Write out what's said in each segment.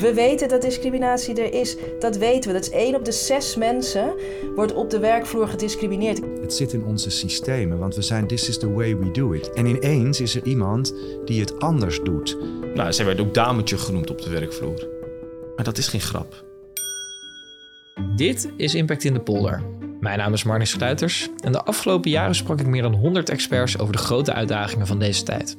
We weten dat discriminatie er is. Dat weten we. Dat is één op de zes mensen wordt op de werkvloer gediscrimineerd. Het zit in onze systemen, want we zijn this is the way we do it. En ineens is er iemand die het anders doet. Nou, zij werd ook dametje genoemd op de werkvloer. Maar dat is geen grap. Dit is Impact in de Polder. Mijn naam is Marnix Sluiters en de afgelopen jaren sprak ik meer dan 100 experts over de grote uitdagingen van deze tijd.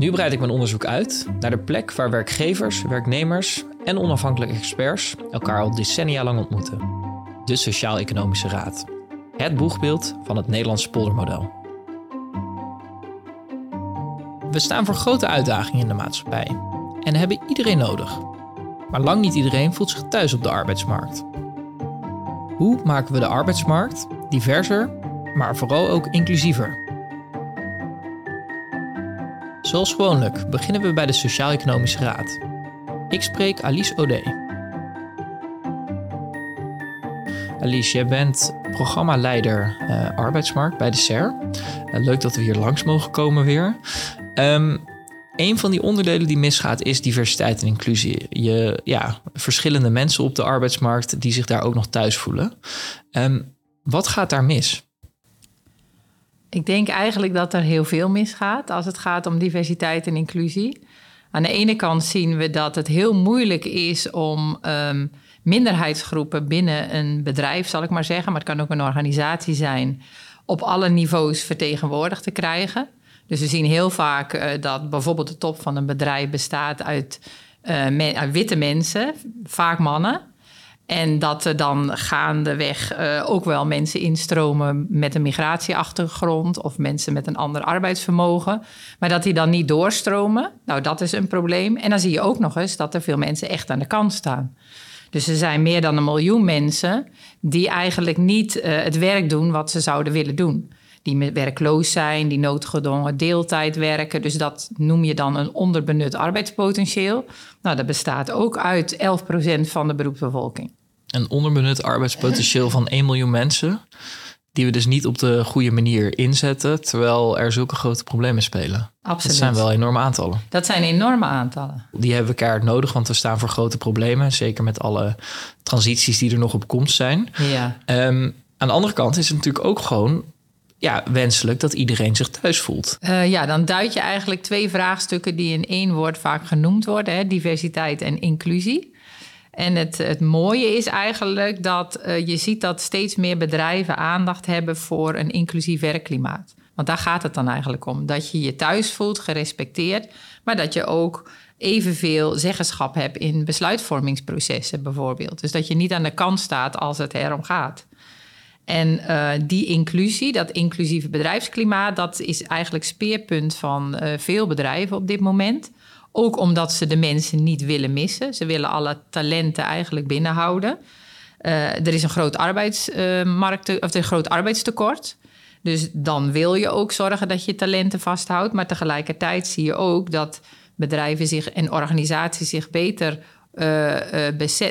Nu breid ik mijn onderzoek uit naar de plek waar werkgevers, werknemers en onafhankelijke experts elkaar al decennia lang ontmoeten. De Sociaal-Economische Raad. Het boegbeeld van het Nederlandse poldermodel. We staan voor grote uitdagingen in de maatschappij en hebben iedereen nodig. Maar lang niet iedereen voelt zich thuis op de arbeidsmarkt. Hoe maken we de arbeidsmarkt diverser, maar vooral ook inclusiever? Zoals gewoonlijk beginnen we bij de Sociaal-Economische Raad. Ik spreek Alice Ode. Alice, jij bent programmaleider uh, arbeidsmarkt bij de SER. Uh, leuk dat we hier langs mogen komen weer. Um, een van die onderdelen die misgaat is diversiteit en inclusie. Je, ja, verschillende mensen op de arbeidsmarkt die zich daar ook nog thuis voelen. Um, wat gaat daar mis? Ik denk eigenlijk dat er heel veel misgaat als het gaat om diversiteit en inclusie. Aan de ene kant zien we dat het heel moeilijk is om um, minderheidsgroepen binnen een bedrijf, zal ik maar zeggen, maar het kan ook een organisatie zijn, op alle niveaus vertegenwoordigd te krijgen. Dus we zien heel vaak uh, dat bijvoorbeeld de top van een bedrijf bestaat uit, uit witte mensen, vaak mannen. En dat er dan gaandeweg uh, ook wel mensen instromen met een migratieachtergrond of mensen met een ander arbeidsvermogen. Maar dat die dan niet doorstromen, nou dat is een probleem. En dan zie je ook nog eens dat er veel mensen echt aan de kant staan. Dus er zijn meer dan een miljoen mensen die eigenlijk niet uh, het werk doen wat ze zouden willen doen. Die werkloos zijn, die noodgedwongen deeltijd werken. Dus dat noem je dan een onderbenut arbeidspotentieel. Nou, dat bestaat ook uit 11% van de beroepsbevolking een onderbenut arbeidspotentieel van 1 miljoen mensen. Die we dus niet op de goede manier inzetten, terwijl er zulke grote problemen spelen. Absoluut. Dat zijn wel enorme aantallen. Dat zijn enorme aantallen. Die hebben we keihard nodig, want we staan voor grote problemen. Zeker met alle transities die er nog op komst zijn. Ja. Um, aan de andere kant is het natuurlijk ook gewoon ja, wenselijk dat iedereen zich thuis voelt. Uh, ja, dan duid je eigenlijk twee vraagstukken die in één woord vaak genoemd worden: hè? diversiteit en inclusie. En het, het mooie is eigenlijk dat uh, je ziet dat steeds meer bedrijven aandacht hebben voor een inclusief werkklimaat. Want daar gaat het dan eigenlijk om. Dat je je thuis voelt, gerespecteerd, maar dat je ook evenveel zeggenschap hebt in besluitvormingsprocessen bijvoorbeeld. Dus dat je niet aan de kant staat als het erom gaat. En uh, die inclusie, dat inclusieve bedrijfsklimaat, dat is eigenlijk speerpunt van uh, veel bedrijven op dit moment. Ook omdat ze de mensen niet willen missen. Ze willen alle talenten eigenlijk binnenhouden. Uh, er is een groot, arbeidsmarkt, uh, of een groot arbeidstekort. Dus dan wil je ook zorgen dat je talenten vasthoudt. Maar tegelijkertijd zie je ook dat bedrijven zich en organisaties zich beter uh,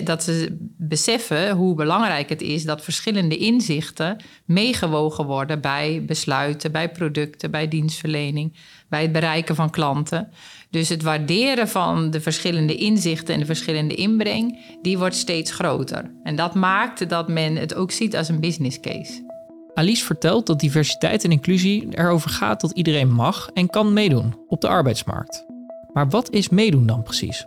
dat ze beseffen hoe belangrijk het is dat verschillende inzichten meegewogen worden bij besluiten, bij producten, bij dienstverlening, bij het bereiken van klanten. Dus het waarderen van de verschillende inzichten en de verschillende inbreng, die wordt steeds groter. En dat maakt dat men het ook ziet als een business case. Alice vertelt dat diversiteit en inclusie erover gaat dat iedereen mag en kan meedoen op de arbeidsmarkt. Maar wat is meedoen dan precies?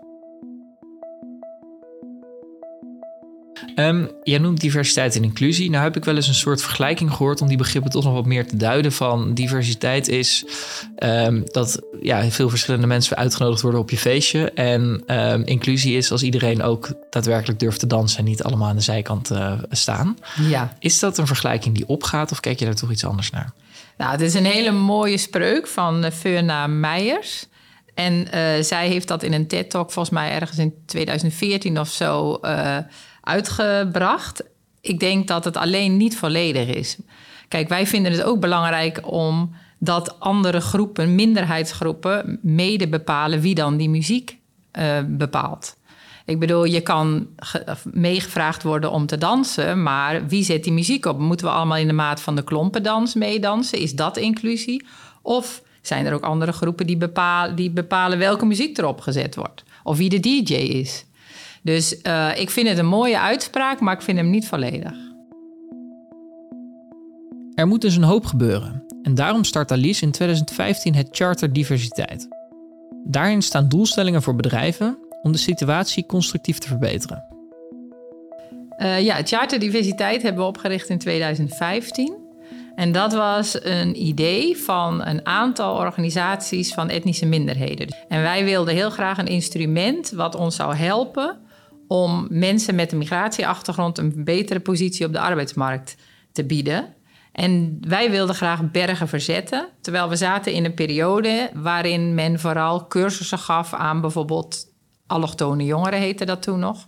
Um, jij noemt diversiteit en inclusie. Nou heb ik wel eens een soort vergelijking gehoord om die begrippen toch nog wat meer te duiden. Van diversiteit is um, dat ja, veel verschillende mensen uitgenodigd worden op je feestje. En um, inclusie is als iedereen ook daadwerkelijk durft te dansen en niet allemaal aan de zijkant uh, staan. Ja. Is dat een vergelijking die opgaat of kijk je daar toch iets anders naar? Nou, het is een hele mooie spreuk van uh, Feurna Meijers. En uh, zij heeft dat in een TED-talk volgens mij ergens in 2014 of zo uitgebracht. Ik denk dat het alleen niet volledig is. Kijk, wij vinden het ook belangrijk om dat andere groepen, minderheidsgroepen, mede bepalen wie dan die muziek uh, bepaalt. Ik bedoel, je kan meegevraagd worden om te dansen, maar wie zet die muziek op? Moeten we allemaal in de maat van de klompendans meedansen? Is dat inclusie? Of zijn er ook andere groepen die bepalen, die bepalen welke muziek erop gezet wordt? Of wie de DJ is? Dus uh, ik vind het een mooie uitspraak, maar ik vind hem niet volledig. Er moet dus een hoop gebeuren. En daarom start Alice in 2015 het Charter Diversiteit. Daarin staan doelstellingen voor bedrijven om de situatie constructief te verbeteren. Uh, ja, het Charter Diversiteit hebben we opgericht in 2015. En dat was een idee van een aantal organisaties van etnische minderheden. En wij wilden heel graag een instrument wat ons zou helpen om mensen met een migratieachtergrond een betere positie op de arbeidsmarkt te bieden. En wij wilden graag bergen verzetten, terwijl we zaten in een periode waarin men vooral cursussen gaf aan bijvoorbeeld allochtone jongeren, heette dat toen nog.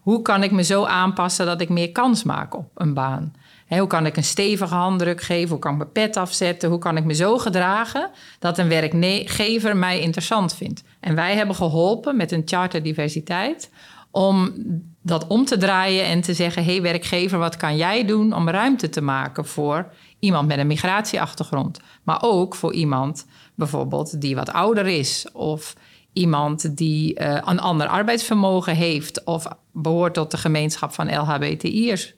Hoe kan ik me zo aanpassen dat ik meer kans maak op een baan? hoe kan ik een stevige handdruk geven? Hoe kan ik mijn pet afzetten? Hoe kan ik me zo gedragen dat een werkgever mij interessant vindt? En wij hebben geholpen met een charter diversiteit om dat om te draaien en te zeggen: hey werkgever, wat kan jij doen om ruimte te maken voor iemand met een migratieachtergrond, maar ook voor iemand bijvoorbeeld die wat ouder is of iemand die uh, een ander arbeidsvermogen heeft of behoort tot de gemeenschap van LHBTI'ers.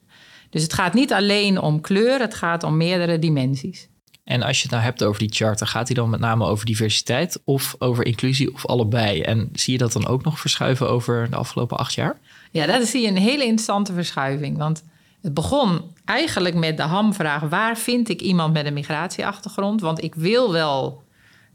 Dus het gaat niet alleen om kleur, het gaat om meerdere dimensies. En als je het nou hebt over die charter, gaat die dan met name over diversiteit of over inclusie of allebei? En zie je dat dan ook nog verschuiven over de afgelopen acht jaar? Ja, dat zie je een hele interessante verschuiving. Want het begon eigenlijk met de hamvraag: waar vind ik iemand met een migratieachtergrond? Want ik wil wel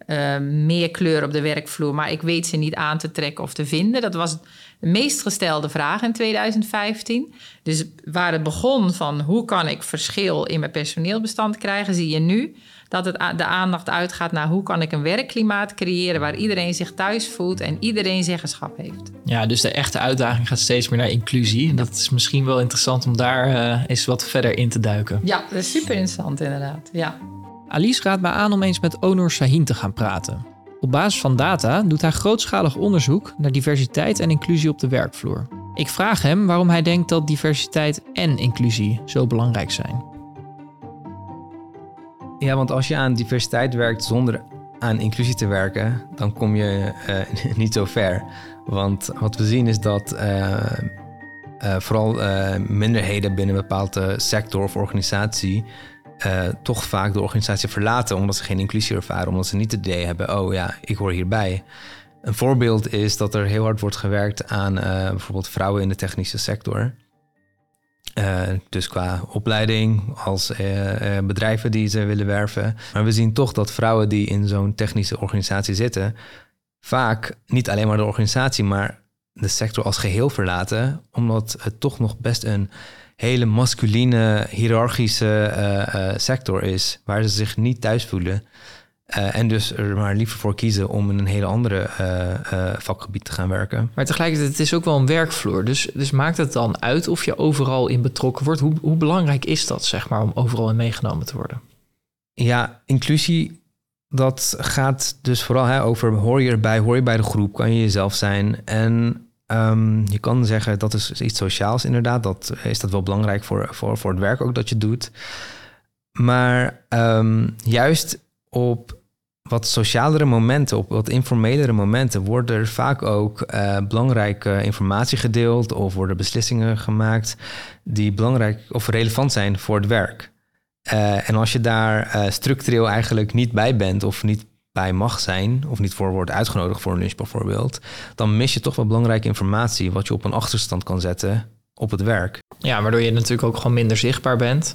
uh, meer kleur op de werkvloer, maar ik weet ze niet aan te trekken of te vinden. Dat was de meest gestelde vraag in 2015. Dus waar het begon van hoe kan ik verschil in mijn personeelbestand krijgen, zie je nu dat het de aandacht uitgaat naar hoe kan ik een werkklimaat creëren waar iedereen zich thuis voelt en iedereen zeggenschap heeft. Ja, dus de echte uitdaging gaat steeds meer naar inclusie. Dat is misschien wel interessant om daar uh, eens wat verder in te duiken. Ja, dat is super interessant inderdaad. Ja. Alice raadt mij aan om eens met Onur Sahin te gaan praten. Op basis van data doet hij grootschalig onderzoek naar diversiteit en inclusie op de werkvloer. Ik vraag hem waarom hij denkt dat diversiteit en inclusie zo belangrijk zijn. Ja, want als je aan diversiteit werkt zonder aan inclusie te werken, dan kom je uh, niet zo ver. Want wat we zien is dat uh, uh, vooral minderheden binnen een bepaalde sector of organisatie uh, toch vaak de organisatie verlaten omdat ze geen inclusie ervaren, omdat ze niet het idee hebben, oh ja, ik hoor hierbij. Een voorbeeld is dat er heel hard wordt gewerkt aan uh, bijvoorbeeld vrouwen in de technische sector. Uh, dus qua opleiding als bedrijven die ze willen werven. Maar we zien toch dat vrouwen die in zo'n technische organisatie zitten, vaak niet alleen maar de organisatie, maar de sector als geheel verlaten, omdat het toch nog best een hele masculine, hiërarchische uh, uh, sector is, waar ze zich niet thuis voelen. Uh, en dus er maar liever voor kiezen om in een hele andere vakgebied te gaan werken. Maar tegelijkertijd, het is ook wel een werkvloer. Dus, dus maakt het dan uit of je overal in betrokken wordt? Hoe, hoe belangrijk is dat, zeg maar, om overal in meegenomen te worden? Ja, inclusie, dat gaat dus vooral hè, over hoor je erbij, hoor je bij de groep, kan je jezelf zijn. En Um, je kan zeggen dat is iets sociaals inderdaad. Dat is dat wel belangrijk voor, voor, voor het werk ook dat je doet. Maar um, juist op wat socialere momenten, op wat informelere momenten, wordt er vaak ook uh, belangrijke informatie gedeeld of worden beslissingen gemaakt die belangrijk of relevant zijn voor het werk. Uh, en als je daar structureel eigenlijk niet bij bent of niet bij mag zijn, of niet voor wordt uitgenodigd voor een lunch bijvoorbeeld, dan mis je toch wel belangrijke informatie wat je op een achterstand kan zetten op het werk. Ja, waardoor je natuurlijk ook gewoon minder zichtbaar bent.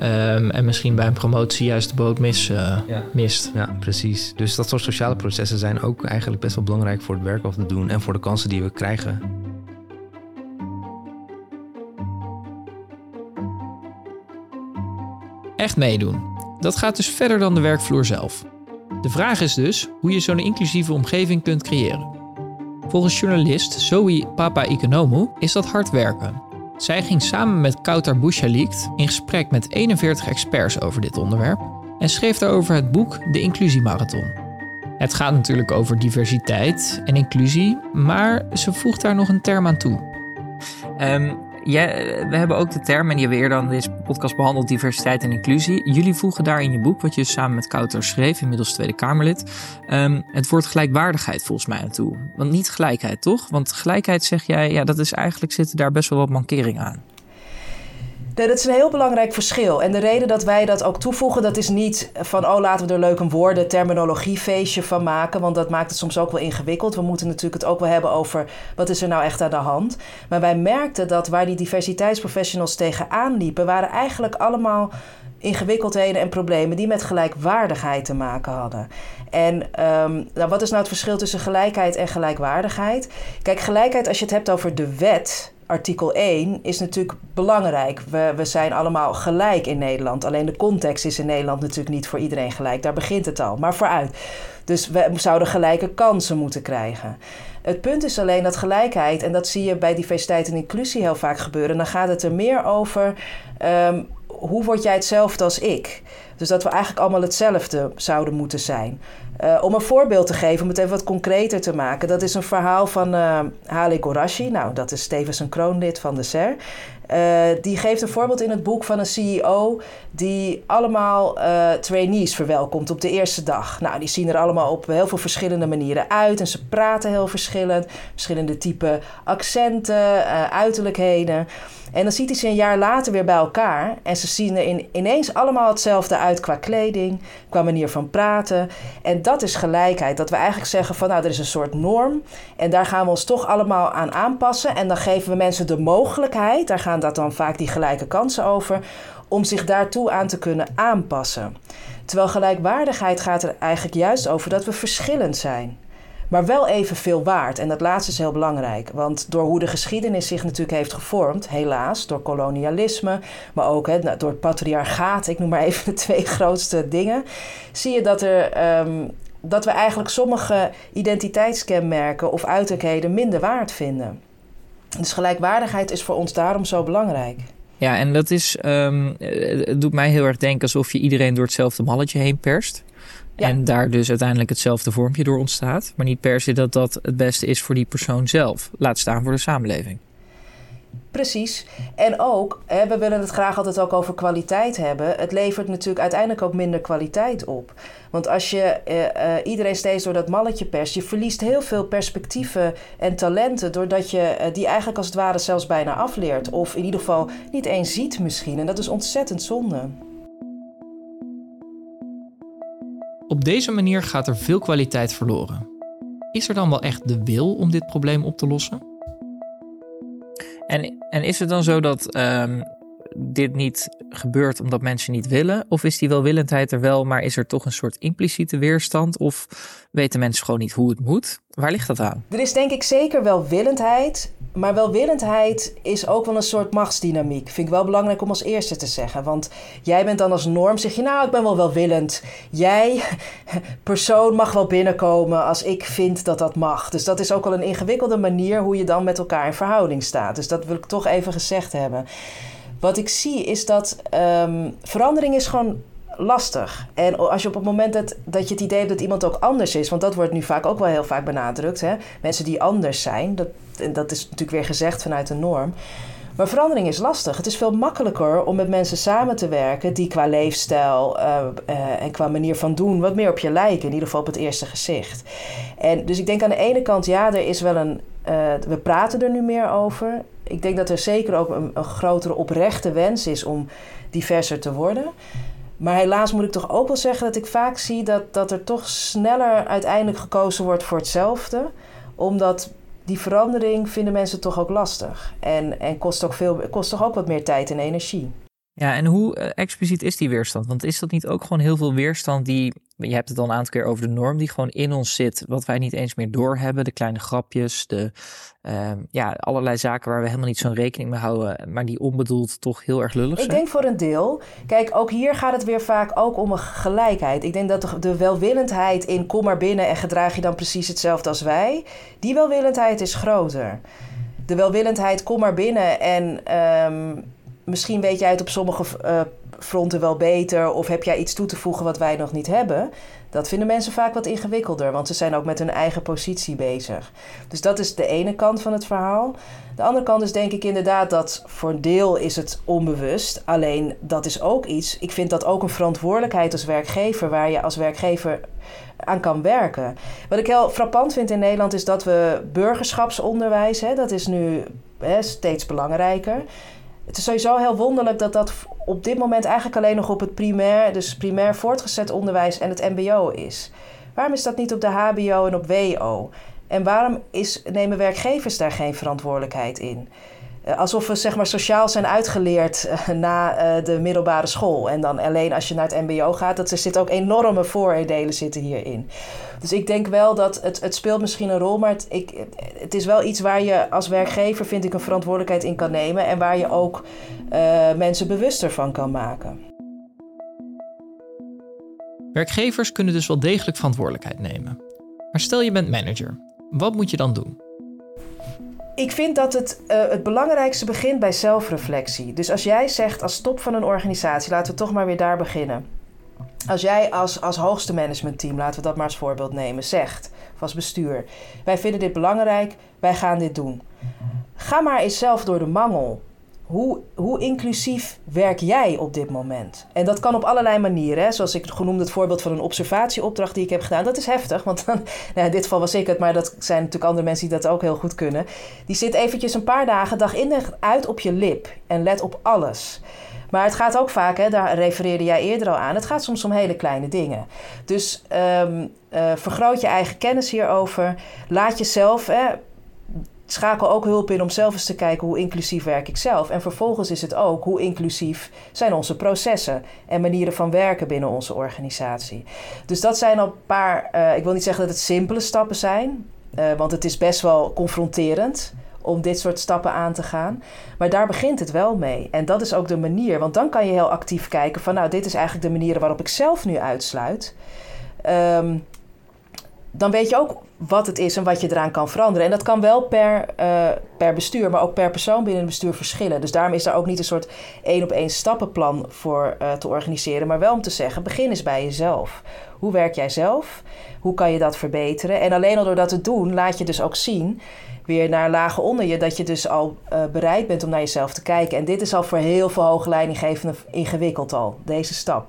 Um, en misschien bij een promotie juist de boot mis, uh, ja. mist. Ja, precies. Dus dat soort sociale processen zijn ook eigenlijk best wel belangrijk voor het werk wat we doen en voor de kansen die we krijgen. Echt meedoen. Dat gaat dus verder dan de werkvloer zelf. De vraag is dus hoe je zo'n inclusieve omgeving kunt creëren. Volgens journalist Zoe Papa Economou is dat hard werken. Zij ging samen met Kautar Bouchalikt in gesprek met 41 experts over dit onderwerp en schreef daarover het boek De Inclusiemarathon. Het gaat natuurlijk over diversiteit en inclusie, maar ze voegt daar nog een term aan toe. Um, jij, we hebben ook de term, en die hebben we eerder aan deze podcast behandeld, diversiteit en inclusie. Jullie voegen daar in je boek, wat je samen met Kouter schreef, inmiddels Tweede Kamerlid, um, het woord gelijkwaardigheid volgens mij aan toe. Want niet gelijkheid, toch? Want gelijkheid zeg jij, ja, dat is eigenlijk zitten daar best wel wat mankeringen aan. Nee, dat is een heel belangrijk verschil. En de reden dat wij dat ook toevoegen, dat is niet van oh laten we er leuk een woorden, terminologiefeestje van maken. Want dat maakt het soms ook wel ingewikkeld. We moeten natuurlijk het ook wel hebben over wat is er nou echt aan de hand. Maar wij merkten dat waar die diversiteitsprofessionals tegenaan liepen, waren eigenlijk allemaal ingewikkeldheden en problemen die met gelijkwaardigheid te maken hadden. En um, nou, wat is nou het verschil tussen gelijkheid en gelijkwaardigheid? Kijk, gelijkheid, als je het hebt over de wet, artikel 1 is natuurlijk belangrijk. We, we zijn allemaal gelijk in Nederland. Alleen de context is in Nederland natuurlijk niet voor iedereen gelijk. Daar begint het al. Maar vooruit. Dus we zouden gelijke kansen moeten krijgen. Het punt is alleen dat gelijkheid, en dat zie je bij diversiteit en inclusie heel vaak gebeuren, dan gaat het er meer over um, hoe word jij hetzelfde als ik? Dus dat we eigenlijk allemaal hetzelfde zouden moeten zijn. Uh, om een voorbeeld te geven, om het even wat concreter te maken. Dat is een verhaal van uh, Hale Gorashi. Nou, dat is tevens een kroonlid van de SER. Uh, die geeft een voorbeeld in het boek van een CEO die allemaal uh, trainees verwelkomt op de eerste dag. Nou, die zien er allemaal op heel veel verschillende manieren uit en ze praten heel verschillend. Verschillende type accenten, uh, uiterlijkheden. En dan ziet hij ze een jaar later weer bij elkaar. En ze zien er in, ineens allemaal hetzelfde uit qua kleding, qua manier van praten. En dat is gelijkheid. Dat we eigenlijk zeggen van nou, er is een soort norm. En daar gaan we ons toch allemaal aan aanpassen. En dan geven we mensen de mogelijkheid, daar gaan dat dan vaak die gelijke kansen over, om zich daartoe aan te kunnen aanpassen. Terwijl gelijkwaardigheid gaat er eigenlijk juist over dat we verschillend zijn maar wel evenveel waard. En dat laatste is heel belangrijk, want door hoe de geschiedenis zich natuurlijk heeft gevormd, helaas, door kolonialisme, maar ook hè, door het patriarchaat, ik noem maar even de twee grootste dingen, zie je dat, er, um, dat we eigenlijk sommige identiteitskenmerken of uiterlijkheden minder waard vinden. Dus gelijkwaardigheid is voor ons daarom zo belangrijk. Ja, en dat is, um, het doet mij heel erg denken alsof je iedereen door hetzelfde malletje heen perst. En daar dus uiteindelijk hetzelfde vormpje door ontstaat. Maar niet per se dat dat het beste is voor die persoon zelf. Laat staan voor de samenleving. Precies. En ook, hè, we willen het graag altijd ook over kwaliteit hebben. Het levert natuurlijk uiteindelijk ook minder kwaliteit op. Want als je uh, uh, iedereen steeds door dat malletje perst, je verliest heel veel perspectieven en talenten. Doordat je uh, die eigenlijk als het ware zelfs bijna afleert. Of in ieder geval niet eens ziet misschien. En dat is ontzettend zonde. Op deze manier gaat er veel kwaliteit verloren. Is er dan wel echt de wil om dit probleem op te lossen? En, en is het dan zo dat um, dit niet gebeurt omdat mensen niet willen? Of is die welwillendheid er wel, maar is er toch een soort impliciete weerstand? Of weten mensen gewoon niet hoe het moet? Waar ligt dat aan? Er is denk ik zeker welwillendheid. Maar welwillendheid is ook wel een soort machtsdynamiek. Vind ik wel belangrijk om als eerste te zeggen. Want jij bent dan als norm, zeg je nou, ik ben wel welwillend. Jij, persoon, mag wel binnenkomen als ik vind dat dat mag. Dus dat is ook al een ingewikkelde manier hoe je dan met elkaar in verhouding staat. Dus dat wil ik toch even gezegd hebben. Wat ik zie is dat um, verandering is gewoon lastig. En als je op het moment dat, dat je het idee hebt dat iemand ook anders is, want dat wordt nu vaak ook wel heel vaak benadrukt, hè? mensen die anders zijn, dat, dat is natuurlijk weer gezegd vanuit de norm. Maar verandering is lastig. Het is veel makkelijker om met mensen samen te werken die qua leefstijl uh, uh, en qua manier van doen wat meer op je lijken, in ieder geval op het eerste gezicht. En dus ik denk aan de ene kant, ja, er is wel een. Uh, we praten er nu meer over. Ik denk dat er zeker ook een grotere oprechte wens is om diverser te worden. Maar helaas moet ik toch ook wel zeggen dat ik vaak zie dat, dat er toch sneller uiteindelijk gekozen wordt voor hetzelfde. Omdat die verandering vinden mensen toch ook lastig. En, en kost, ook veel, kost toch ook wat meer tijd en energie. Ja, en hoe uh, expliciet is die weerstand? Want is dat niet ook gewoon heel veel weerstand die, je hebt het al een aantal keer over de norm, die gewoon in ons zit, wat wij niet eens meer doorhebben, de kleine grapjes, de, uh, ja, allerlei zaken waar we helemaal niet zo'n rekening mee houden, maar die onbedoeld toch heel erg lullig zijn? Ik denk voor een deel. Kijk, ook hier gaat het weer vaak ook om een gelijkheid. Ik denk dat de, de welwillendheid in kom maar binnen en gedraag je dan precies hetzelfde als wij, die welwillendheid is groter. De welwillendheid kom maar binnen en... Um, misschien weet jij het op sommige uh, fronten wel beter? Of heb jij iets toe te voegen wat wij nog niet hebben? Dat vinden mensen vaak wat ingewikkelder, want ze zijn ook met hun eigen positie bezig. Dus dat is de ene kant van het verhaal. De andere kant is denk ik inderdaad dat voor een deel is het onbewust. Alleen dat is ook iets. Ik vind dat ook een verantwoordelijkheid als werkgever, waar je als werkgever aan kan werken. Wat ik heel frappant vind in Nederland is dat we burgerschapsonderwijs, hè, dat is nu hè, steeds belangrijker. Het is sowieso heel wonderlijk dat dat op dit moment eigenlijk alleen nog op het primair, dus primair voortgezet onderwijs en het MBO is. Waarom is dat niet op de HBO en op WO? En waarom is, nemen werkgevers daar geen verantwoordelijkheid in? Eh, alsof we zeg maar sociaal zijn uitgeleerd uh, na uh, de middelbare school. En dan alleen als je naar het mbo gaat, dat er zitten ook enorme vooroordelen zitten hierin. Dus ik denk wel dat het, het speelt misschien een rol, maar het, ik, het is wel iets waar je als werkgever, vind ik, een verantwoordelijkheid in kan nemen. En waar je ook mensen bewuster van kan maken. Werkgevers kunnen dus wel degelijk verantwoordelijkheid nemen. Maar stel je bent manager, wat moet je dan doen? Ik vind dat het, uh, het belangrijkste begint bij zelfreflectie. Dus als jij zegt als top van een organisatie, laten we toch maar weer daar beginnen. Als jij als, als hoogste managementteam, laten we dat maar als voorbeeld nemen, zegt, of als bestuur, wij vinden dit belangrijk, wij gaan dit doen. Ga maar eens zelf door de mangel hoe, hoe inclusief werk jij op dit moment? En dat kan op allerlei manieren. Hè? Zoals ik genoemd het voorbeeld van een observatieopdracht die ik heb gedaan. Dat is heftig, want nou, in dit geval was ik het, maar dat zijn natuurlijk andere mensen die dat ook heel goed kunnen. Die zit eventjes een paar dagen dag in dag uit op je lip en let op alles. Maar het gaat ook vaak, hè, daar refereerde jij eerder al aan, het gaat soms om hele kleine dingen. Dus um, uh, vergroot je eigen kennis hierover. Laat jezelf, hè, schakel ook hulp in om zelf eens te kijken hoe inclusief werk ik zelf. En vervolgens is het ook hoe inclusief zijn onze processen en manieren van werken binnen onze organisatie. Dus dat zijn al een paar, uh, ik wil niet zeggen dat het simpele stappen zijn, uh, want het is best wel confronterend om dit soort stappen aan te gaan. Maar daar begint het wel mee. En dat is ook de manier, want dan kan je heel actief kijken van nou, dit is eigenlijk de manier waarop ik zelf nu uitsluit. Um, dan weet je ook wat het is en wat je eraan kan veranderen. En dat kan wel per, uh, per bestuur, maar ook per persoon binnen het bestuur verschillen. Dus daarom is daar ook niet een soort één op één stappenplan voor uh, te organiseren. Maar wel om te zeggen, begin eens bij jezelf. Hoe werk jij zelf? Hoe kan je dat verbeteren? En alleen al door dat te doen, laat je dus ook zien, weer naar lagen onder je, dat je dus al uh, bereid bent om naar jezelf te kijken. En dit is al voor heel veel hoge leidinggevenden ingewikkeld al, deze stap.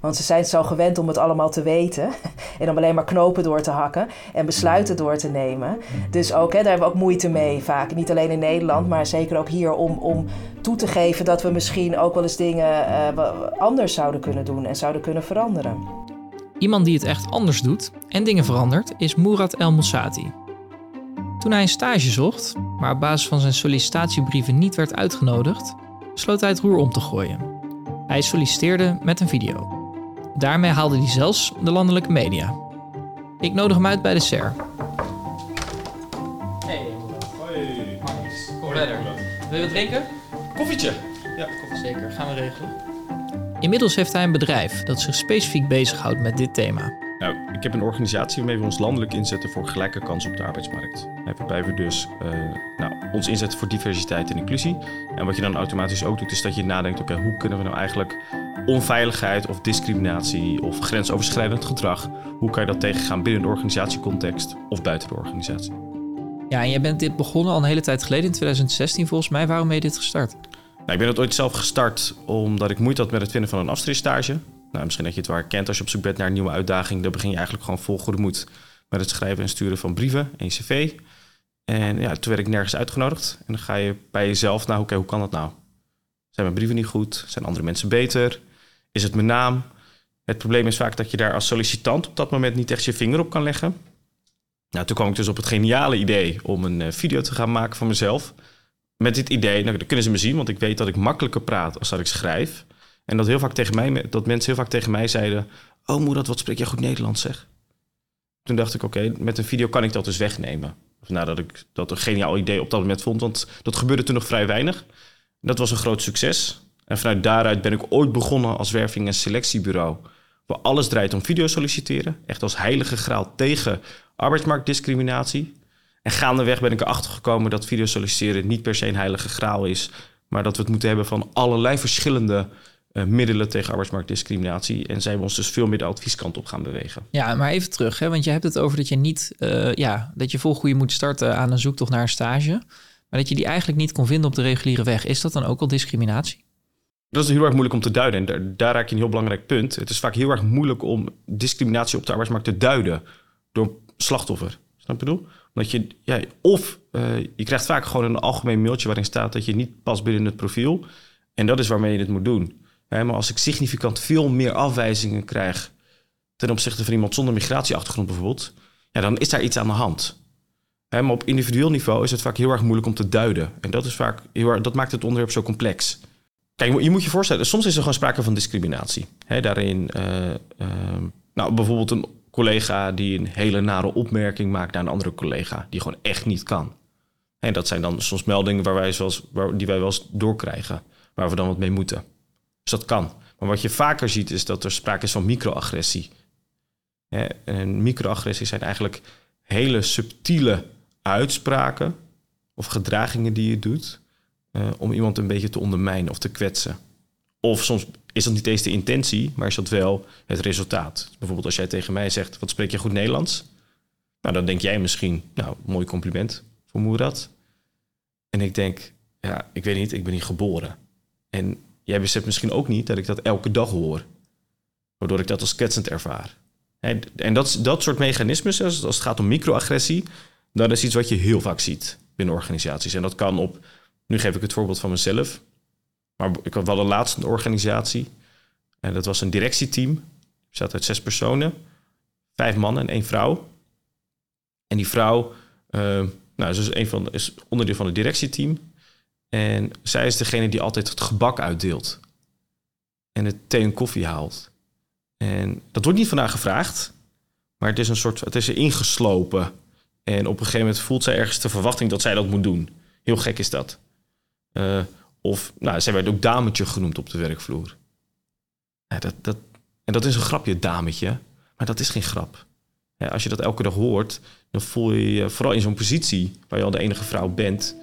Want ze zijn zo gewend om het allemaal te weten. En om alleen maar knopen door te hakken en besluiten door te nemen. Dus ook, hè, daar hebben we ook moeite mee vaak. Niet alleen in Nederland, maar zeker ook hier om, om toe te geven dat we misschien ook wel eens dingen uh, anders zouden kunnen doen en zouden kunnen veranderen. Iemand die het echt anders doet en dingen verandert is Murat El Moussati. Toen hij een stage zocht, maar op basis van zijn sollicitatiebrieven niet werd uitgenodigd, besloot hij het roer om te gooien. Hij solliciteerde met een video. Daarmee haalde hij zelfs de landelijke media. Ik nodig hem uit bij de SER. Hey. Hoi. Kom verder. Wil je wat drinken? Koffietje. Ja, koffie. Zeker, gaan we regelen. Inmiddels heeft hij een bedrijf dat zich specifiek bezighoudt met dit thema. Nou, ik heb een organisatie waarmee we ons landelijk inzetten voor gelijke kansen op de arbeidsmarkt. Waarbij we dus uh, nou, ons inzetten voor diversiteit en inclusie. En wat je dan automatisch ook doet, is dat je nadenkt: oké, okay, hoe kunnen we nou eigenlijk onveiligheid of discriminatie of grensoverschrijdend gedrag, hoe kan je dat tegengaan binnen de organisatiecontext of buiten de organisatie? Ja, en jij bent dit begonnen al een hele tijd geleden, in 2016 volgens mij. Waarom ben je dit gestart? Nou, ik ben het ooit zelf gestart omdat ik moeite had met het vinden van een afstudeerstage. Nou, misschien dat je het waar kent als je op zoek bent naar een nieuwe uitdaging. Dan begin je eigenlijk gewoon vol goede moed met het schrijven en sturen van brieven en cv. En ja, toen werd ik nergens uitgenodigd. En dan ga je bij jezelf, nou oké, hoe kan dat nou? Zijn mijn brieven niet goed? Zijn andere mensen beter? Is het mijn naam? Het probleem is vaak dat je daar als sollicitant op dat moment niet echt je vinger op kan leggen. Nou, toen kwam ik dus op het geniale idee om een uh, video te gaan maken van mezelf. Met dit idee, nou, dan kunnen ze me zien, want ik weet dat ik makkelijker praat als dat ik schrijf. En dat, heel vaak tegen mij, dat mensen heel vaak tegen mij zeiden: Oh, moeder, wat spreek jij goed Nederlands, zeg. Toen dacht ik: Oké, met een video kan ik dat dus wegnemen. Nadat ik dat een geniaal idee op dat moment vond, want dat gebeurde toen nog vrij weinig. Dat was een groot succes. En vanuit daaruit ben ik ooit begonnen als werving- en selectiebureau. Waar alles draait om video solliciteren. Echt als heilige graal tegen arbeidsmarktdiscriminatie. En gaandeweg ben ik erachter gekomen dat video solliciteren niet per se een heilige graal is. Maar dat we het moeten hebben van allerlei verschillende middelen tegen arbeidsmarktdiscriminatie. En zijn we ons dus veel meer de advieskant op gaan bewegen. Ja, maar even terug, hè, want je hebt het over dat je niet, eh, ja, dat je vol goede moet starten aan een zoektocht naar een stage, maar dat je die eigenlijk niet kon vinden op de reguliere weg. Is dat dan ook al discriminatie? Dat is heel erg moeilijk om te duiden. En daar, daar raak je een heel belangrijk punt. Het is vaak heel erg moeilijk om discriminatie op de arbeidsmarkt te duiden door slachtoffer. Snap je bedoel? Omdat je, ja, of uh, je krijgt vaak gewoon een algemeen mailtje waarin staat dat je niet past binnen het profiel. En dat is waarmee je het moet doen. Hè, maar als ik significant veel meer afwijzingen krijg ten opzichte van iemand zonder migratieachtergrond bijvoorbeeld, ja, dan is daar iets aan de hand. Hè, maar op individueel niveau is het vaak heel erg moeilijk om te duiden. En dat, is vaak heel erg, dat maakt het onderwerp zo complex. Kijk, je moet je voorstellen, soms is er gewoon sprake van discriminatie. Hè, daarin, uh, uh, nou, bijvoorbeeld een collega die een hele nare opmerking maakt naar een andere collega, die gewoon echt niet kan. En dat zijn dan soms meldingen waar wij zoals, die wij wel eens doorkrijgen, waar we dan wat mee moeten. Dus dat kan. Maar wat je vaker ziet is dat er sprake is van microagressie. En microagressies zijn eigenlijk hele subtiele uitspraken of gedragingen die je doet uh, om iemand een beetje te ondermijnen of te kwetsen. Of soms is dat niet eens de intentie, maar is dat wel het resultaat. Bijvoorbeeld als jij tegen mij zegt, wat spreek je goed Nederlands? Nou, dan denk jij misschien, nou, mooi compliment voor Moerad. En ik denk, ja, ik weet niet, ik ben niet geboren. En jij beseft misschien ook niet dat ik dat elke dag hoor. Waardoor ik dat als kwetsend ervaar. En dat, dat soort mechanismes, als het gaat om microagressie, dat is iets wat je heel vaak ziet binnen organisaties. En dat kan op, nu geef ik het voorbeeld van mezelf, maar ik had wel een laatste organisatie. En dat was een directieteam. bestaat uit zes personen. Vijf mannen en één vrouw. En die vrouw, uh, nou, ze is, een van, is onderdeel van het directieteam. En zij is degene die altijd het gebak uitdeelt. En het thee en koffie haalt. En dat wordt niet van haar gevraagd. Maar het is een soort, het is er ingeslopen. En op een gegeven moment voelt zij ergens de verwachting dat zij dat moet doen. Heel gek is dat. Uh, of, nou, zij werd ook dametje genoemd op de werkvloer. Ja, dat, dat, en dat is een grapje, dametje. Maar dat is geen grap. Als je dat elke dag hoort, dan voel je je, vooral in zo'n positie waar je al de enige vrouw bent,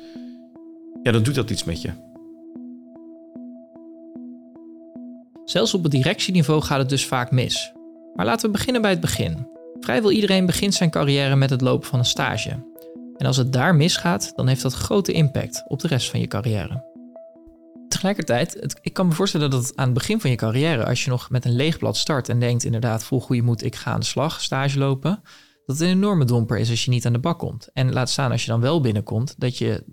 ja, dan doet dat iets met je. Zelfs op het directieniveau gaat het dus vaak mis. Maar laten we beginnen bij het begin. Vrijwel iedereen begint zijn carrière met het lopen van een stage. En als het daar misgaat, dan heeft dat grote impact op de rest van je carrière. Tegelijkertijd, ik kan me voorstellen dat aan het begin van je carrière, als je nog met een leeg blad start en denkt inderdaad vol goede moed, ik ga aan de slag, stage lopen, dat het een enorme domper is als je niet aan de bak komt. En laat staan als je dan wel binnenkomt, dat je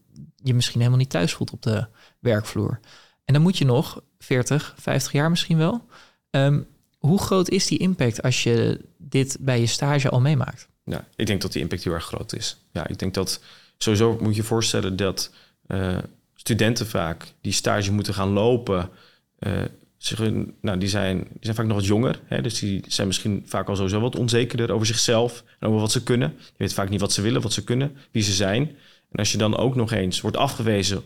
je misschien helemaal niet thuis voelt op de werkvloer. En dan moet je nog 40, 50 jaar misschien wel. Um, hoe groot is die impact als je dit bij je stage al meemaakt? Ja, ik denk dat die impact heel erg groot is. Ja, ik denk dat sowieso moet je voorstellen dat uh, studenten vaak die stage moeten gaan lopen, uh, zich, nou, die, zijn, die zijn vaak nog wat jonger. Hè, dus die zijn misschien vaak al sowieso wat onzekerder over zichzelf en over wat ze kunnen. Je weet vaak niet wat ze willen, wat ze kunnen, wie ze zijn. En als je dan ook nog eens wordt afgewezen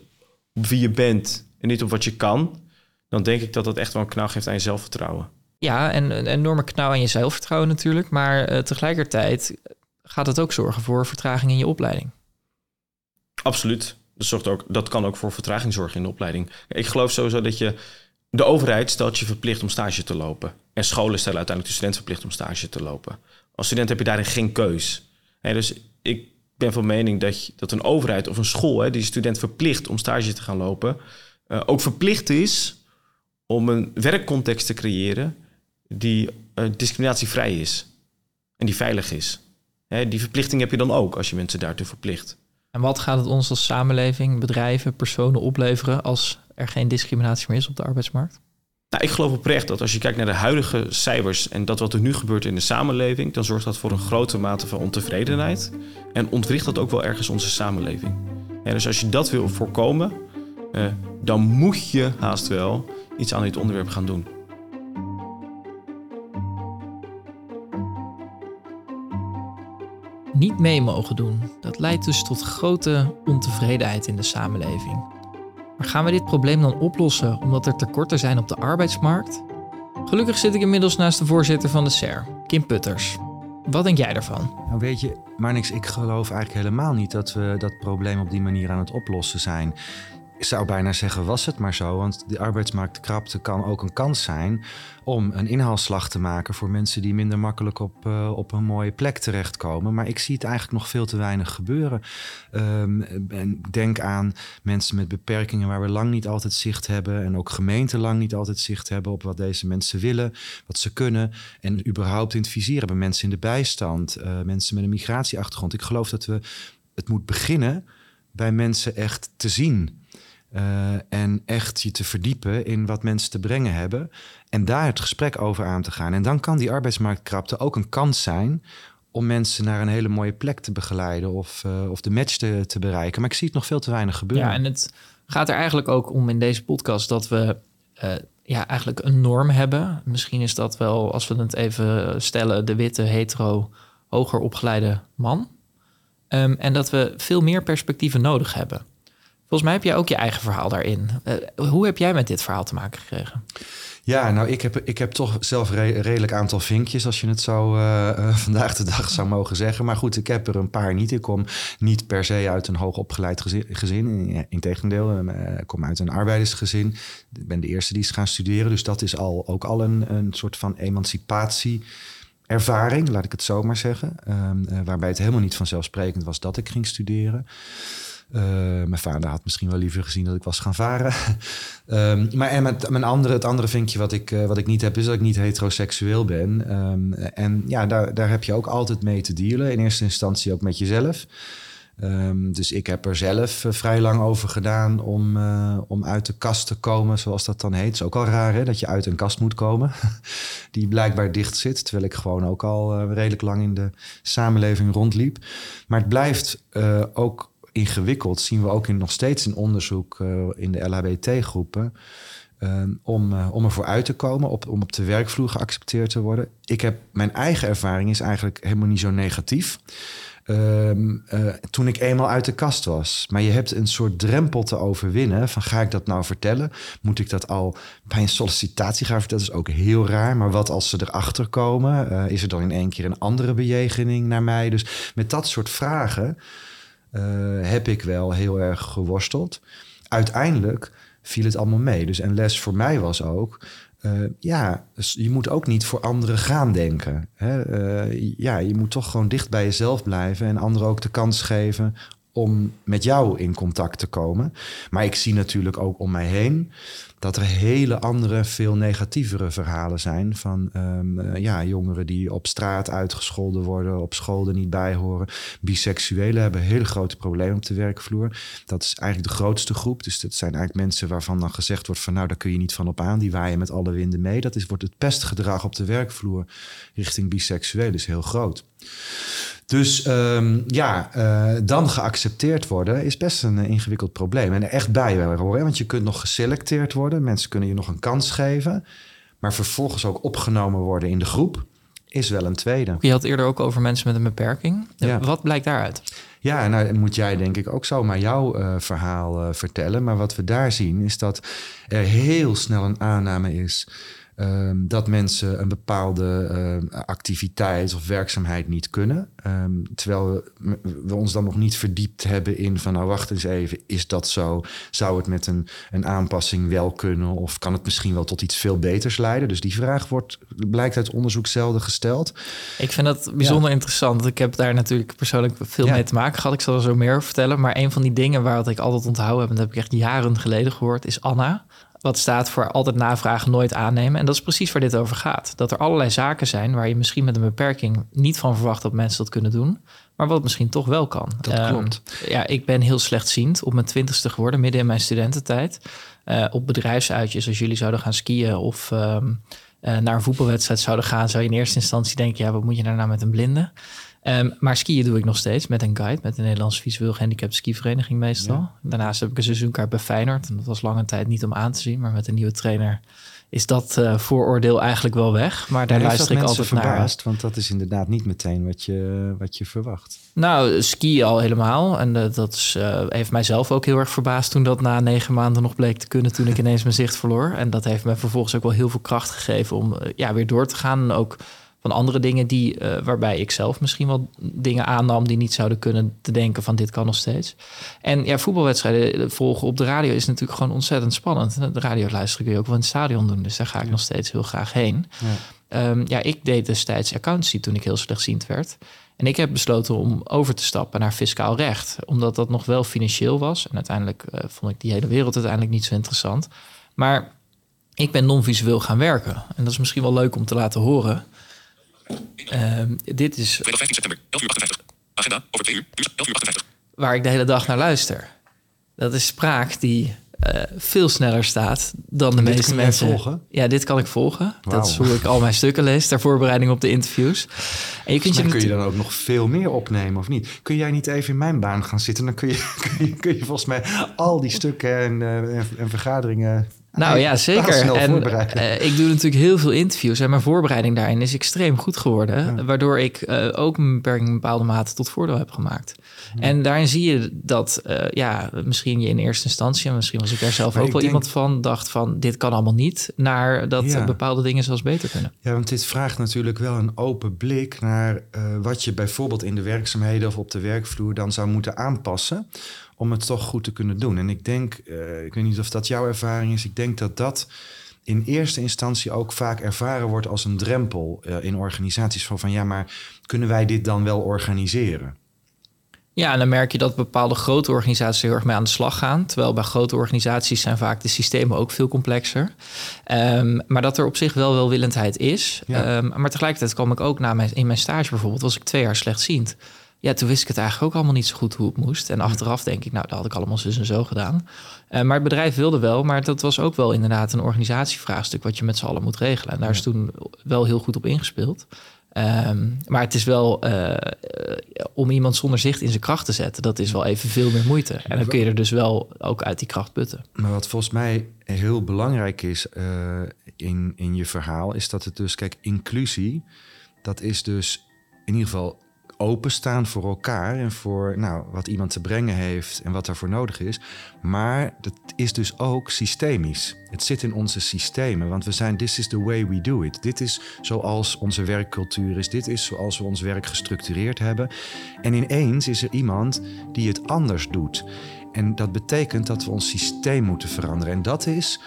op wie je bent en niet op wat je kan, dan denk ik dat dat echt wel een knal geeft aan je zelfvertrouwen. Ja, en een enorme knauw aan je zelfvertrouwen natuurlijk. Maar uh, tegelijkertijd gaat het ook zorgen voor vertraging in je opleiding. Absoluut dat, zorgt ook, dat kan ook voor vertraging zorgen in de opleiding. Ik geloof sowieso dat je... De overheid stelt je verplicht om stage te lopen. En scholen stellen uiteindelijk de student verplicht om stage te lopen. Als student heb je daarin geen keus. dus ik ben van mening dat, dat een overheid of een school... Hè, die student verplicht om stage te gaan lopen... Uh, ook verplicht is om een werkcontext te creëren... die uh, discriminatievrij is. En die veilig is. Hè, die verplichting heb je dan ook als je mensen daartoe verplicht. En wat gaat het ons als samenleving, bedrijven, personen opleveren als er geen discriminatie meer is op de arbeidsmarkt? Nou, ik geloof oprecht dat als je kijkt naar de huidige cijfers en dat wat er nu gebeurt in de samenleving, dan zorgt dat voor een grote mate van ontevredenheid en ontwricht dat ook wel ergens onze samenleving. Dus als je dat wil voorkomen, eh, dan moet je haast wel iets aan dit onderwerp gaan doen. niet mee mogen doen. Dat leidt dus tot grote ontevredenheid in de samenleving. Maar gaan we dit probleem dan oplossen omdat er tekorten zijn op de arbeidsmarkt? Gelukkig zit ik inmiddels naast de voorzitter van de SER, Kim Putters. Wat denk jij daarvan? Nou weet je, maar niks, ik geloof eigenlijk helemaal niet dat we dat probleem op die manier aan het oplossen zijn. Ik zou bijna zeggen, was het maar zo. Want die arbeidsmarktkrapte kan ook een kans zijn om een inhaalslag te maken voor mensen die minder makkelijk op, uh, op een mooie plek terechtkomen. Maar ik zie het eigenlijk nog veel te weinig gebeuren. Um, en denk aan mensen met beperkingen waar we lang niet altijd zicht hebben. En ook gemeenten lang niet altijd zicht hebben op wat deze mensen willen, wat ze kunnen. En überhaupt in het vizier hebben mensen in de bijstand, uh, mensen met een migratieachtergrond. Ik geloof dat we het moet beginnen bij mensen echt te zien. Uh, en echt je te verdiepen in wat mensen te brengen hebben. En daar het gesprek over aan te gaan. En dan kan die arbeidsmarktkrapte ook een kans zijn om mensen naar een hele mooie plek te begeleiden of, uh, of de match te, bereiken. Maar ik zie het nog veel te weinig gebeuren. Ja, en het gaat er eigenlijk ook om in deze podcast dat we uh, ja, eigenlijk een norm hebben. Misschien is dat wel, als we het even stellen, de witte, hetero, hoger opgeleide man. Um, en dat we veel meer perspectieven nodig hebben. Volgens mij heb jij ook je eigen verhaal daarin. Uh, hoe heb jij met dit verhaal te maken gekregen? Ja, nou, ik heb, ik heb toch zelf redelijk aantal vinkjes, als je het zo uh, uh, vandaag de dag zou mogen zeggen. Maar goed, ik heb er een paar niet. Ik kom niet per se uit een hoogopgeleid gezin. gezin. Integendeel, ik kom uit een arbeidersgezin. Ik ben de eerste die is gaan studeren. Dus dat is al, ook al een, een soort van emancipatie ervaring, laat ik het zo maar zeggen. Uh, waarbij het helemaal niet vanzelfsprekend was dat ik ging studeren. Uh, mijn vader had misschien wel liever gezien dat ik was gaan varen. um, maar en met, mijn andere, het andere vinkje wat ik, uh, wat ik niet heb, is dat ik niet heteroseksueel ben. Um, en ja, daar, daar heb je ook altijd mee te dealen. In eerste instantie ook met jezelf. Um, dus ik heb er zelf uh, vrij lang over gedaan om, om uit de kast te komen, zoals dat dan heet. Het is ook al raar hè, dat je uit een kast moet komen, die blijkbaar dicht zit. Terwijl ik gewoon ook al redelijk lang in de samenleving rondliep. Maar het blijft ook ingewikkeld, zien we ook in, nog steeds in onderzoek in de LHBT-groepen. Um, om, uh, om ervoor uit te komen, op, om op de werkvloer geaccepteerd te worden. Ik heb, mijn eigen ervaring is eigenlijk helemaal niet zo negatief. Um, uh, toen ik eenmaal uit de kast was. Maar je hebt een soort drempel te overwinnen. Van ga ik dat nou vertellen? Moet ik dat al bij een sollicitatie gaan vertellen? Dat is ook heel raar. Maar wat als ze erachter komen? Is er dan in één keer een andere bejegening naar mij? Dus met dat soort vragen heb ik wel heel erg geworsteld. Uiteindelijk viel het allemaal mee. Dus een les voor mij was ook. Uh, ja, je moet ook niet voor anderen gaan denken. Hè? Uh, ja, je moet toch gewoon dicht bij jezelf blijven en anderen ook de kans geven om met jou in contact te komen. Maar ik zie natuurlijk ook om mij heen dat er hele andere, veel negatievere verhalen zijn van um, uh, ja, jongeren die op straat uitgescholden worden, op school er niet bij horen. Biseksuelen hebben hele grote problemen op de werkvloer. Dat is eigenlijk de grootste groep. Dus dat zijn eigenlijk mensen waarvan dan gezegd wordt van nou, daar kun je niet van op aan. Die waaien met alle winden mee. Dat is, wordt het pestgedrag op de werkvloer richting biseksuelen is heel groot. Dus um, ja, uh, dan geaccepteerd worden is best een ingewikkeld probleem. En er echt bij horen, want je kunt nog geselecteerd worden. Mensen kunnen je nog een kans geven. Maar vervolgens ook opgenomen worden in de groep is wel een tweede. Je had eerder ook over mensen met een beperking. Ja. Wat blijkt daaruit? Ja, nou moet jij denk ik ook zomaar jouw uh, verhaal uh, vertellen. Maar wat we daar zien is dat er heel snel een aanname is Um, dat mensen een bepaalde uh, activiteit of werkzaamheid niet kunnen. Um, terwijl we, we, ons dan nog niet verdiept hebben in van nou wacht eens even, is dat zo? Zou het met een, een aanpassing wel kunnen? Of kan het misschien wel tot iets veel beters leiden? Dus die vraag wordt, blijkt uit onderzoek zelden gesteld. Ik vind dat bijzonder ja. interessant. Ik heb daar natuurlijk persoonlijk veel ja. mee te maken gehad. Ik zal er zo meer over vertellen. Maar een van die dingen waar wat ik altijd onthouden heb, en dat heb ik echt jaren geleden gehoord, is Anna. Wat staat voor altijd navragen, nooit aannemen. En dat is precies waar dit over gaat. Dat er allerlei zaken zijn waar je misschien met een beperking niet van verwacht dat mensen dat kunnen doen. Maar wat misschien toch wel kan. Dat um, klopt. Ja, ik ben heel slechtziend op mijn twintigste geworden, midden in mijn studententijd. Uh, op bedrijfsuitjes, als jullie zouden gaan skiën of um, uh, naar een voetbalwedstrijd zouden gaan, zou je in eerste instantie denken: ja, wat moet je daarna met een blinde? Um, maar skiën doe ik nog steeds met een guide, met de Nederlandse visueel gehandicapte skivereniging meestal. Ja. Daarnaast heb ik een seizoenkaart bij Feyenoord. En dat was lange tijd niet om aan te zien, maar met een nieuwe trainer is dat uh, vooroordeel eigenlijk wel weg. Maar daar luister ik altijd verbaasd, naar. Want dat is inderdaad niet meteen wat je, wat je verwacht. Nou, ski al helemaal. En uh, dat is, uh, heeft mijzelf ook heel erg verbaasd toen dat na negen maanden nog bleek te kunnen. Toen ik ineens mijn zicht verloor. En dat heeft me vervolgens ook wel heel veel kracht gegeven om ja, weer door te gaan. En ook van andere dingen die, uh, waarbij ik zelf misschien wel dingen aannam die niet zouden kunnen te denken van dit kan nog steeds. En ja, voetbalwedstrijden volgen op de radio is natuurlijk gewoon ontzettend spannend. De radio luisteren kun je ook wel in het stadion doen, dus daar ga ik nog steeds heel graag heen. Ja. Um, ja, ik deed destijds accountancy toen ik heel slechtziend werd. En ik heb besloten om over te stappen naar fiscaal recht, omdat dat nog wel financieel was. En uiteindelijk uh, vond ik die hele wereld uiteindelijk niet zo interessant. Maar ik ben non-visueel gaan werken. En dat is misschien wel leuk om te laten horen. Uh, dit is. 15 september, 11 uur 58. Agenda over 2 uur, 11 uur 58. Waar ik de hele dag naar luister. Dat is spraak die uh, veel sneller staat dan de meeste mensen. volgen? Ja, dit kan ik volgen. Wow. Dat is hoe ik al mijn stukken lees ter voorbereiding op de interviews. En je kunt je kun je dan ook nog veel meer opnemen of niet? Kun jij niet even in mijn baan gaan zitten? Dan kun je, kun je, kun je volgens mij al die stukken en, uh, en, en vergaderingen nou ja, zeker. En uh, ik doe natuurlijk heel veel interviews en mijn voorbereiding daarin is extreem goed geworden. Waardoor ik uh, ook een beperking in bepaalde mate tot voordeel heb gemaakt. En daarin zie je dat, uh, ja, misschien je in eerste instantie, en misschien was ik daar zelf maar ook wel denk... iemand van, dacht van dit kan allemaal niet, naar dat ja. bepaalde dingen zelfs beter kunnen. Ja, want dit vraagt natuurlijk wel een open blik naar wat je bijvoorbeeld in de werkzaamheden of op de werkvloer dan zou moeten aanpassen om het toch goed te kunnen doen. En ik denk, uh, ik weet niet of dat jouw ervaring is, ik denk dat dat in eerste instantie ook vaak ervaren wordt als een drempel uh, in organisaties. Van, van ja, maar kunnen wij dit dan wel organiseren? Ja, en dan merk je dat bepaalde grote organisaties heel erg mee aan de slag gaan. Terwijl bij grote organisaties zijn vaak de systemen ook veel complexer. Um, maar dat er op zich wel welwillendheid is. Ja. Um, maar tegelijkertijd kwam ik ook na mijn, in mijn stage bijvoorbeeld, was ik twee jaar slechtziend ja, toen wist ik het eigenlijk ook allemaal niet zo goed hoe het moest. En achteraf denk ik, nou, dat had ik allemaal zus en zo gedaan. Uh, maar het bedrijf wilde wel, maar dat was ook wel inderdaad een organisatievraagstuk wat je met z'n allen moet regelen. En daar is toen wel heel goed op ingespeeld. Um, maar het is wel uh, om iemand zonder zicht in zijn kracht te zetten, dat is wel even veel meer moeite. En dan kun je er dus wel ook uit die kracht putten. Maar wat volgens mij heel belangrijk is uh, in, in je verhaal, is dat het dus, kijk, inclusie, dat is dus in ieder geval openstaan voor elkaar en voor nou, wat iemand te brengen heeft en wat daarvoor nodig is. Maar dat is dus ook systemisch. Het zit in onze systemen, want we zijn this is the way we do it. Dit is zoals onze werkcultuur is, dit is zoals we ons werk gestructureerd hebben. En ineens is er iemand die het anders doet. En dat betekent dat we ons systeem moeten veranderen. En dat is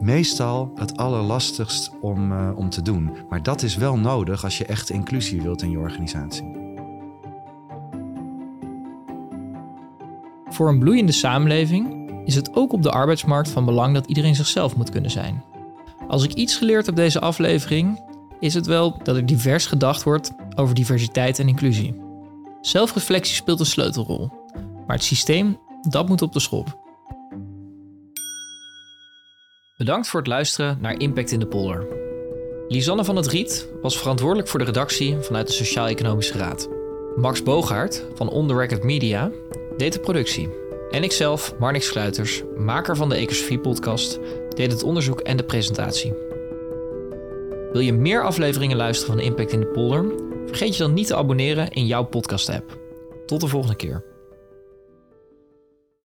meestal het allerlastigst om, uh, om te doen. Maar dat is wel nodig als je echt inclusie wilt in je organisatie. Voor een bloeiende samenleving is het ook op de arbeidsmarkt van belang dat iedereen zichzelf moet kunnen zijn. Als ik iets geleerd op deze aflevering, is het wel dat er divers gedacht wordt over diversiteit en inclusie. Zelfreflectie speelt een sleutelrol, maar het systeem, dat moet op de schop. Bedankt voor het luisteren naar Impact in de Polder. Lisanne van het Riet was verantwoordelijk voor de redactie vanuit de Sociaal-Economische Raad. Max Boogaard van On The Record Media de productie. En ikzelf, Marnix Sluiters, maker van de Ecosofie-podcast, deed het onderzoek en de presentatie. Wil je meer afleveringen luisteren van Impact in de Polder? Vergeet je dan niet te abonneren in jouw podcast-app. Tot de volgende keer.